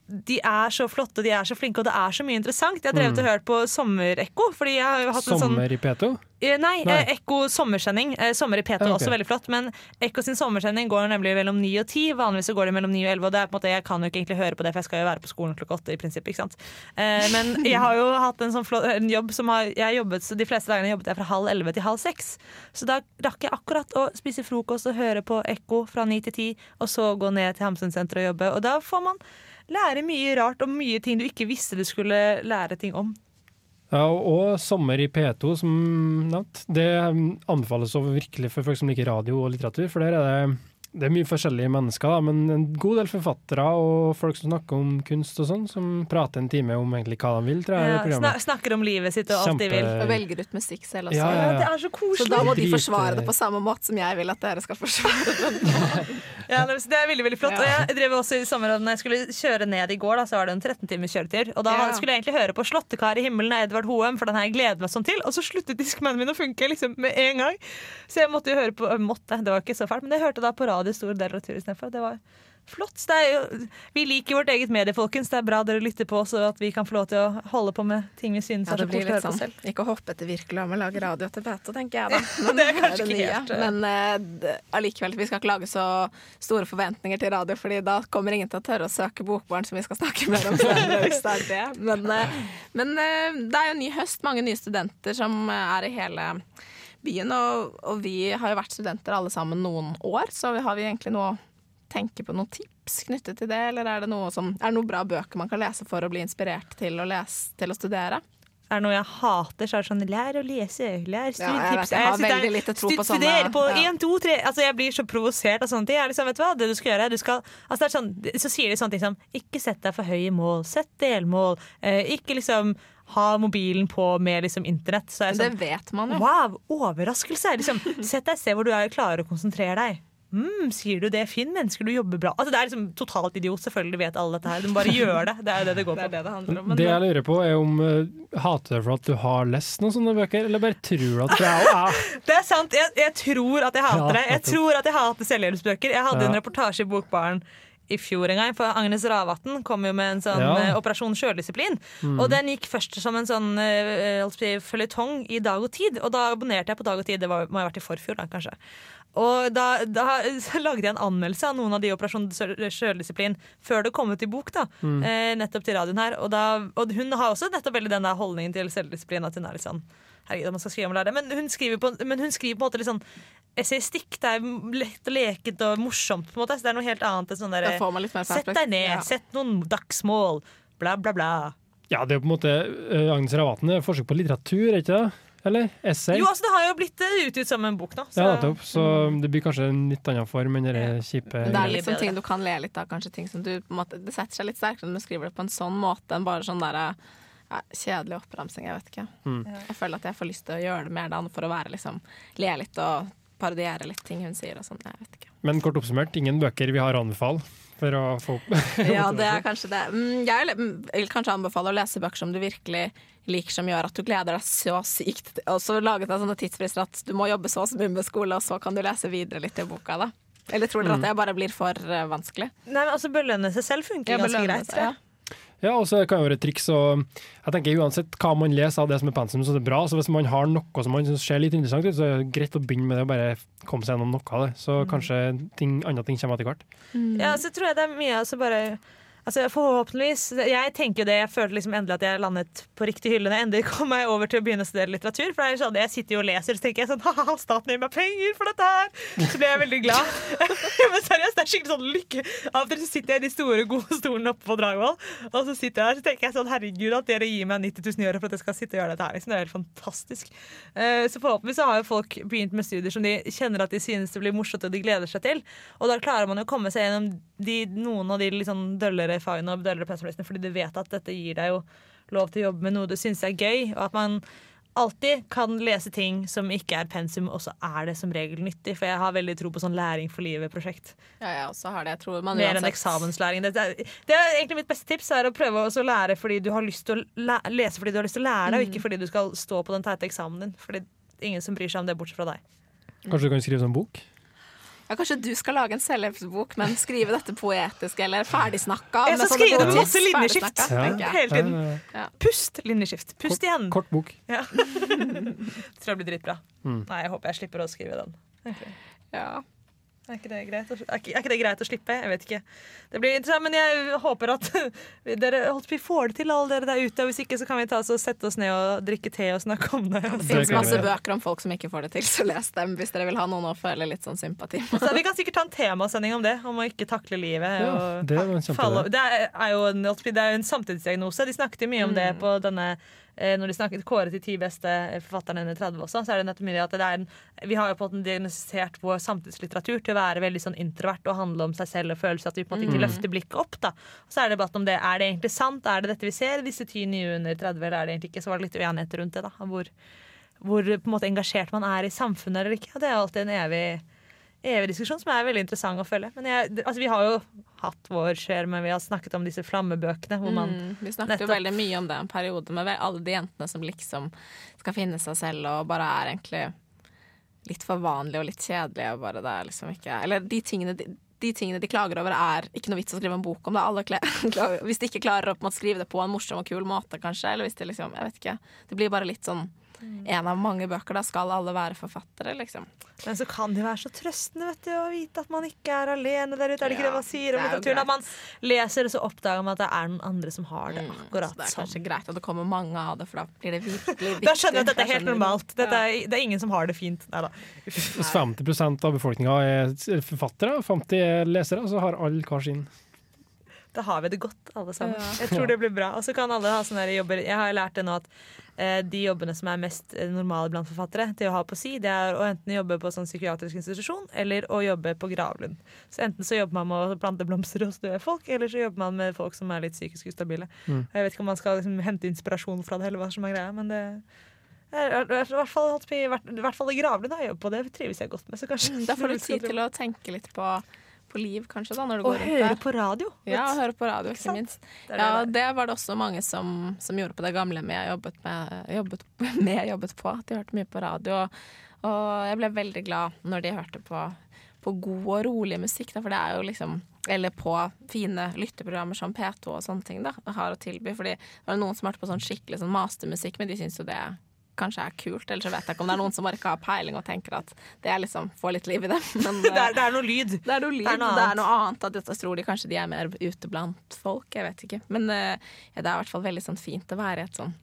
de er så flotte, de er så flinke, og det er så mye interessant. Jeg har drevet Mm. og hørt på Sommerekko. Fordi jeg har jo hatt en sånn sommer i P2. Eh, Nei, Nei. eh, Ekko sommersending. Eh, Sommer i P2 er okay. også veldig flott. Men Ekko sin sommersending går nemlig mellom 9 og 10. Vanligvis så går det mellom 9 og 11. Og det er på en måte, jeg kan jo ikke egentlig høre på det, for jeg skal jo være på skolen klokka 8 i prinsippet, ikke sant? Men jeg har jo hatt en sånn flott, en jobb som har jeg jobbet, så De fleste dagene jobbet jeg fra halv elleve til halv 6, Så da rakk jeg akkurat å spise frokost og høre på Ekko fra 9 til 10, og så gå ned til Hamsunsenteret og jobbe. Og da får man lære mye rart om mye ting du ikke visste du skulle lære ting om. Ja, og, sommer i P2, som nevnt. Det um, anbefales over virkelig for folk som liker radio og litteratur, for der er det det er mye forskjellige mennesker, da, men en god del forfattere og folk som snakker om kunst og sånn, som prater en time om egentlig hva de vil, tror jeg. Ja, snak, snakker om livet sitt og alt de vil. Og velger ut musikk selv også. Ja, ja, ja. Det er så koselig. Så da må de forsvare det på samme måte som jeg vil at dere skal forsvare det. Ja, det det er veldig veldig flott. Ja. Og jeg drev også i sommer, og når jeg skulle kjøre ned i går, da, så var det en 13 timers kjøretur. Og da Ja. skulle jeg egentlig høre på 'Slåttekar i himmelen' av Edvard Hoem, for den har jeg gledet meg sånn til. Og så sluttet diskmannen min å funke liksom med en gang. Så jeg måtte jo høre på måtte, Det var ikke så fælt, men jeg hørte da på radio store deler av turen istedenfor. Det var flott. Det jo, vi liker vårt eget medie, folkens. Det er bra dere lytter på og at vi kan få lov til å holde på med ting vi synes Ja, er så koselig å høre på sånn selv. Ikke hoppe etter virkelig om å lage radio til Beate, tenker jeg da. Men Det er kanskje ikke helt, eh. Men allikevel, vi skal ikke lage så store forventninger til radio, Fordi da kommer ingen til å tørre å søke Bokbarn, som vi skal snakke mer om senere. det det. Men, uh, men uh, det er jo ny høst, mange nye studenter som er i hele byen. Og, og vi har jo vært studenter alle sammen noen år, så har vi egentlig noe å tenke på noen tips knyttet til det, eller er det noe, som, er det noen bra bøker man kan lese for å bli inspirert til å, lese, til å studere? Er det noe jeg hater, så er det sånn lær å lese, lær Ja, jeg vet, studietips. jeg har veldig lite tro på sånne- Studer på én, to, tre Altså, jeg blir så provosert av sånne ting. Jeg liksom, vet du hva, det du skal gjøre, du skal altså, det sånn, Så sier de sånne ting som ikke sett deg for høye mål, sett delmål, eh, ikke liksom ha mobilen på med liksom internett. Så er jeg Det sånn, vet man jo. Wow, overraskelse! Liksom, sett deg et sted hvor du er klarer å konsentrere deg. Mm, sier du det, Finn? Mennesker du jobber bra Altså, Det er liksom totalt idiot. Selvfølgelig vet alle dette her. Du må bare gjøre det. Det er det det går på. Det er det det om. Det jeg lurer på, er om uh, hater du for at du har lest noen sånne bøker, eller bare tror du at du er, er Det er sant. Jeg, jeg tror at jeg hater Ja, det. Jeg tror at jeg hater selvhjelpsbøker. Jeg hadde Ja. en reportasje i Bokbaren i fjor en gang, for Agnes Ravatn kom jo med en sånn Ja. eh, Operasjon sjøldisiplin. Mm. Og den gikk først som en sånn uh, føljetong i Dag og Tid. Og da abonnerte jeg på Dag og Tid. Det var, må ha vært i forfjor, da, kanskje. Og da, da lagde jeg en anmeldelse av noen av de Operasjon sjøldisiplin før det kom ut i bok. da, Mm. eh, Nettopp til radioen her. Og, da, og hun har også nettopp veldig den der holdningen til selvdisiplin. At hun er litt sånn Herregud, man skal skrive om lærere. Men hun skriver på, men hun skriver på en måte litt sånn essaystikk. Det er lett og leket og morsomt. på en måte Så det er noe helt annet enn sånn der, Sett deg ned, ja. sett noen dagsmål, bla, bla, bla. Ja, det er jo på en måte uh, Agnes Ravatn er forsøk på litteratur, er ikke det? Eller? Essay? Jo, altså Det har jo blitt eh, utgitt som en bok nå. Så. Ja, nettopp. Så det blir kanskje en litt annen form enn det kjipe det er liksom sånn ting du kan le litt av, kanskje ting som du på en måte, Det setter seg litt sterkere når du skriver det på en sånn måte enn bare sånn der ja, kjedelig oppramsing. Jeg vet ikke. Mm. Jeg føler at jeg får lyst til å gjøre det mer da, for å være liksom le litt og parodiere litt ting hun sier og sånn. Jeg vet ikke. Men kort oppsummert, ingen bøker vi har å anbefale for å få opp Ja, det er kanskje det. Mm, Jeg vil- vil kanskje anbefale å lese bøker som du virkelig liker, som gjør at du gleder deg så sykt. Og så laget jeg sånne tidsfrister at du må jobbe så mye med skole, og så kan du lese videre litt i boka. da. Eller tror dere Mm. at det bare blir for eh, vanskelig? Nei, men altså Belønne seg selv funker Ja, ganske greit. seg, ja. Ja, og så kan det være et triks. Og jeg tenker Uansett hva man leser av det som er pensum, så er det bra. Så hvis man har noe som man syns ser litt interessant ut, så er det greit å begynne med det og bare komme seg gjennom noe av det. Så kanskje ting, andre ting kommer etter hvert. Ja, så tror jeg det er mye altså bare Altså Forhåpentligvis. Jeg tenker jo det, jeg følte liksom endelig at jeg landet på riktig hylle når jeg endelig kom meg over til å begynne å studere litteratur. For sånn, Jeg sitter jo og leser, så tenker jeg sånn Ha-ha, staten gir meg penger for dette her! Så blir jeg veldig glad. Men seriøst, det er skikkelig sånn lykke. Av og til sitter jeg i de store, gode stolene oppe på Dragvoll, og så sitter jeg her så tenker jeg sånn Herregud, at dere gir meg 90 000 euro for at jeg skal sitte og gjøre dette her. Liksom. Det er helt fantastisk. Eh, Så forhåpentligvis har jo folk begynt med studier som de kjenner at de synes det blir morsomt og de gleder seg til. Og da klarer man jo å komme seg gjennom de, noen av de litt sånn døllere fagene og døllere pensumlistene, fordi du vet at dette gir deg jo lov til å jobbe med noe du syns er gøy, og at man alltid kan lese ting som ikke er pensum, og så er det som regel nyttig. For jeg har veldig tro på sånn læring for livet-prosjekt. Ja, jeg også har det. Jeg tror man Mer enn eksamenslæring. Det er, det er egentlig mitt beste tips er å prøve å lære fordi du har lyst til å læ lese fordi du har lyst til å lære det, og ikke fordi du skal stå på den teite eksamen din. Fordi ingen som bryr seg om det, bortsett fra deg. Kanskje du kan skrive sånn bok? Ja, kanskje du skal lage en selvhjelpsbok, men skrive dette poetisk eller ferdigsnakka. Jeg skal skrive det masse linjeskift Ja. hele tiden. Pust, linjeskift. Pust igjen. Kort bok. Ja. Tror jeg blir dritbra. Mm. Nei, jeg håper jeg slipper å skrive den. Okay. Ja. Er ikke, det greit å, er, ikke, er ikke det greit å slippe? Jeg vet ikke. Det blir interessant, Men jeg håper at dere holdt på, får det til, alle dere der ute. Og hvis ikke, så kan vi ta oss og sette oss ned og drikke te og snakke om det. Det Det finnes kan masse vi. bøker om folk som ikke får det til, så les dem hvis dere vil ha noen å føle litt sånn sympati med. Så vi kan sikkert ta en temasending om det, om å ikke takle livet. Ja, og det det er jo en, det er jo en samtidsdiagnose. De snakket jo mye om det på denne når de snakket kåret de ti beste eh, forfatterne under 30 også, så er det nettopp mye at det er en, vi har jo på en diagnostisert vår samtidslitteratur til å være veldig sånn introvert og handle om seg selv og følelser. At vi på en måte ikke Mm. løfter blikket opp. da. Og så er det debatt om det. Er det egentlig sant? Er det dette vi ser disse ti nye under 30, eller er det egentlig ikke? Så var det litt uenighet rundt det. da, Hvor, hvor på en måte engasjert man er i samfunnet eller ikke. Det er alltid en evig evig diskusjon som er veldig interessant å følge. Men jeg, altså, vi har jo hatt vår skjer, men vi har snakket om disse flammebøkene. Hvor man Mm, vi snakket jo nettopp- veldig mye om det en periode, med alle de jentene som liksom skal finne seg selv og bare er egentlig litt for vanlige og litt kjedelige. Og bare det er liksom ikke Eller de tingene de, de tingene de klager over, er ikke noe vits å skrive en bok om det. Hvis de ikke klarer å skrive det på en morsom og kul måte, kanskje. Eller hvis det liksom Jeg vet ikke. Det blir bare litt sånn en av mange bøker. Da skal alle være forfattere, liksom. Men så kan det jo være så trøstende vet du, å vite at man ikke er alene der ute. Er det ikke Ja, det man sier om er litteraturen? At man leser, og så oppdager man at det er noen andre som har det Så akkurat det er sånn. kanskje greit at det kommer mange av det, for da blir det virkelig viktig. Da skjønner jeg at dette er helt normalt. Dette er, det er ingen som har det fint. Nei da. 50% av befolkninga er forfattere, 50 er lesere, så har alle hver sin. Da har vi det godt, alle sammen. Ja. Jeg tror det blir bra. Og så kan alle ha sånne jobber Jeg har lært det nå at de jobbene som er mest eh, normale blant forfattere til å ha på si, det er å enten jobbe på sånn psykiatrisk institusjon eller å jobbe på gravlund. Så enten så jobber man med å plante blomster hos døde folk, eller så jobber man med folk som er litt psykisk ustabile. Mm. Jeg vet ikke om man skal liksom, hente inspirasjon fra det, eller hva som er greia, men det i hvert fall, i hvert, i fall i gravlund har jeg jobbet på det, trives jeg godt med. Så kanskje Mm, Da får du tid til å tenke litt på, på liv, kanskje, da, når du Og går rundt høre på radio. Ja, og høre på radio, Ikke minst. Det Ja, det det var det også mange som, som gjorde på det gamle med jeg jobbet, med, jobbet, med jobbet på. De hørte mye på radio. Og jeg ble veldig glad når de hørte på, på god og rolig musikk, da, for det er jo liksom eller på fine lytteprogrammer som P2 og sånne ting da, har å tilby. Fordi det var noen som hørte på sånn skikkelig sånn mastermusikk, men de syns jo det kanskje er kult. Eller så vet jeg ikke om det er noen som bare ikke har peiling og tenker at det er liksom får litt liv i det. Men, Det er, det er noe lyd. det er noe lyd, Det er noe det er annet. noe annet. At dette tror de kanskje de er mer ute blant folk, jeg vet ikke. Men eh, ja, det er i hvert fall veldig sånn fint å være i et sånn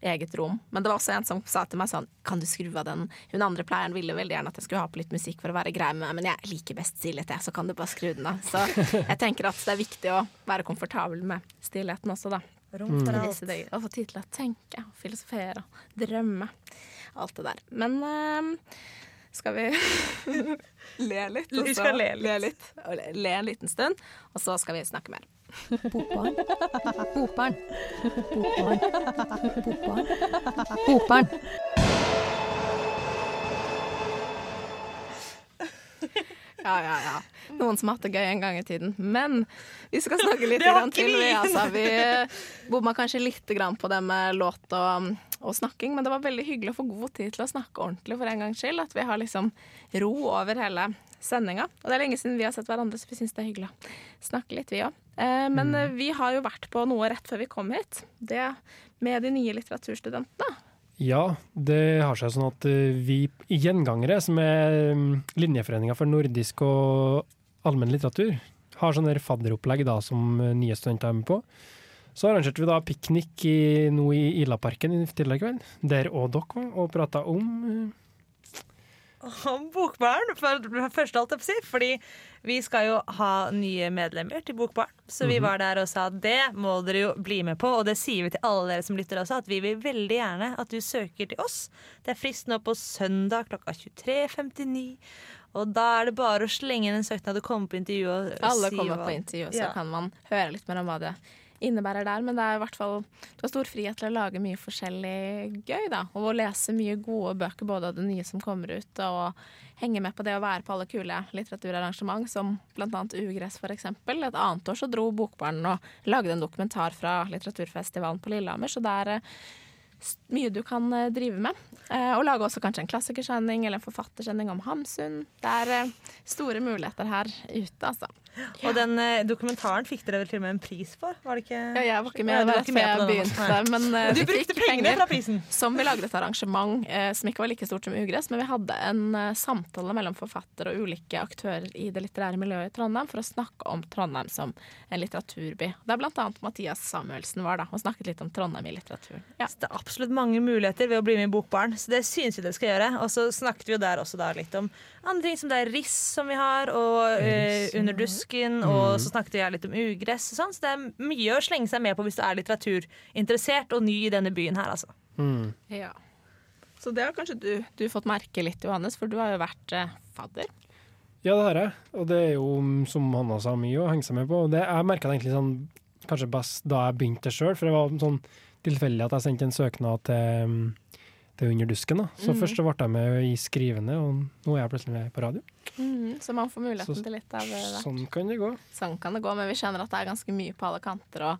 eget rom. Men det var også en som sa til meg sånn Kan du skru av den? Hun andre pleieren ville veldig gjerne at jeg skulle ha på litt musikk for å være grei med meg, men jeg liker best stillhet, jeg, så kan du bare skru den av. Så jeg tenker at det er viktig å være komfortabel med stillheten også, da. Rom for mm. alt. disse. Og få tid til å tenke, filosofere, drømme. Alt det der. Men uh, skal vi le litt? og så le litt. Le, litt og le, le en liten stund, og så skal vi snakke mer. Bokbarn. Bokbarn. Bokbarn. Bokbarn. Bokbarn. Ja, ja, ja. Noen som har hatt det gøy en gang i tiden. Men vi skal snakke litt til. vi. Altså, vi bomma kanskje litt på det med låt og, og snakking, men det var veldig hyggelig å få god tid til å snakke ordentlig for en gangs skyld. At vi har liksom ro over hele sendinga. Og det er lenge siden vi har sett hverandre, så vi syns det er hyggelig å snakke litt, vi òg. Eh, men mm. vi har jo vært på noe rett før vi kom hit. Det med de nye litteraturstudentene. Ja, det har seg sånn at eh, vi gjengangere, som er mm, linjeforeninga for nordisk og allmenn litteratur, har sånne der fadderopplegg da, som eh, nye studenter er med på. Så arrangerte vi da piknik i, nå i Ilaparken i tidligere kveld, der òg dere var, og prata om eh, om Bokbarn, for, først alt jeg får si, fordi vi skal jo ha nye medlemmer til Bokbarn. Så vi Mhm. var der og sa at det må dere jo bli med på, og det sier vi til alle dere som lytter også, at vi vil veldig gjerne at du søker til oss. Det er frist nå på søndag klokka 23.59. Og da er det bare å slenge inn en søknad og komme på intervju. Og Alle kommer på intervju, så Ja. kan man høre litt mer om hva det innebærer der. Men det er i hvert fall du har stor frihet til å lage mye forskjellig gøy, da. Og å lese mye gode bøker, både av det nye som kommer ut, og henge med på det å være på alle kule litteraturarrangement, som annet Ugress eksempel. Et annet år så dro Bokbarn og lagde en dokumentar fra litteraturfestivalen på Lillehammer, så det er eh, mye du kan eh, drive med. Eh, og lage også kanskje en klassikersending eller en forfattersending om Hamsun. Det er store muligheter her ute, altså. Og den eh, dokumentaren fikk dere vel til og med en pris for? Var det ikke? Ja, jeg var ikke med, Ja, du det var var ikke med med på jeg den, begynte. nei. Men eh, du vi brukte pengene fra prisen. Som vi lagde et arrangement eh, som ikke var like stort som Ugress, men vi hadde en eh, samtale mellom forfatter og ulike aktører i det litterære miljøet i Trondheim for å snakke om Trondheim som en litteraturby. Der blant annet Mathias Samuelsen var da, og snakket litt om Trondheim i litteratur. Ja. Så det er absolutt mange muligheter ved å bli med i Bokbarn, så det syns vi dere skal gjøre. Og så snakket vi jo der også da litt om andre ting som det er Riss som vi har, og uh, Under dusken, påsken, og Mm. så snakket jeg litt om ugress. Og sånn, så det er mye å slenge seg med på hvis du er litteraturinteressert og ny i denne byen her, altså. Mm. Ja. Så det har kanskje du, du fått merke litt, Johannes, for du har jo vært eh, fadder. Ja, det har jeg. Og det er jo, mm, som Hanna sa, mye å henge seg med på. Og det, jeg merka det egentlig sånn kanskje best da jeg begynte sjøl, for det var sånn tilfeldig at jeg sendte en søknad til, til Under dusken. Da. Så mm. først så ble jeg med i skrivende, og nå er jeg plutselig med på radio. Mm, så man får muligheten Så- til litt av eh, hvert. Sånn kan det gå. Sånn kan det gå, men vi kjenner at det er ganske mye på alle kanter, og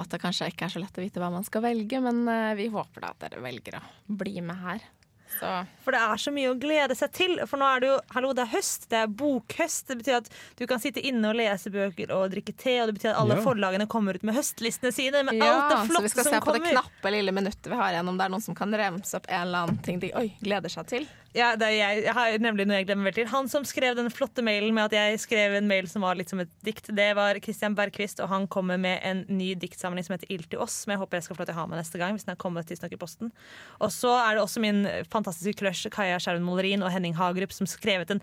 at det kanskje ikke er så lett å vite hva man skal velge, men eh, vi håper da at dere velger å bli med her. Så For det er så mye å glede seg til. For nå er det jo hallo, det er høst, det er bokhøst. Det betyr at du kan sitte inne og lese bøker og drikke te, og det betyr at alle Ja. forlagene kommer ut med høstlistene sine med alt ja, kommer. så vi skal se på på det knappe lille minuttet vi har igjen, om det er noen som kan remse opp en eller annen ting de oi, gleder seg til. Ja, det er jeg, jeg har nemlig noe jeg glemmer veldig til. Han som skrev den flotte mailen med at jeg skrev en mail som var litt som et dikt, det var Christian Bergquist, og han kommer med en ny diktsamling som heter Ild til oss, som jeg håper jeg skal få lov til å ha med neste gang. hvis den er kommet tidsnok i posten. Og så er det også min fantastiske crush Kaja Skjerven Molerin og Henning Hagerup som skrevet en,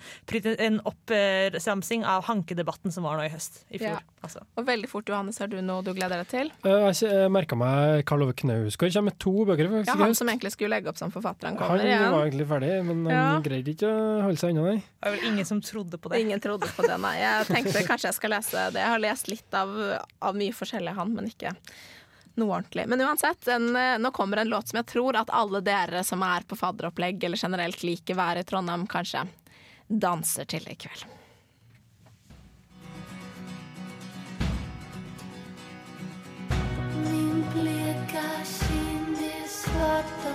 en oppramsing av hankedebatten som var nå i høst. I fjor. Ja. Altså. Og veldig fort, Johannes, har du noe du gleder deg til? Uh, Jeg merka meg Karl Ove Knausgård kommer med to bøker. faktisk, Ja, Han høst. som egentlig skulle legge opp som forfatter, han Han kommer igjen. var egentlig ferdig, men han greide ikke å holde seg unna, nei. Det var vel ingen som trodde på det. Ingen trodde på det, nei. Jeg tenkte kanskje jeg skal lese det. Jeg har lest litt av, av mye forskjellig han, men ikke noe ordentlig. Men uansett, en, eh, nå kommer en låt som jeg tror at alle dere som er på fadderopplegg eller generelt liker været i Trondheim, kanskje danser til i kveld. Min bleka er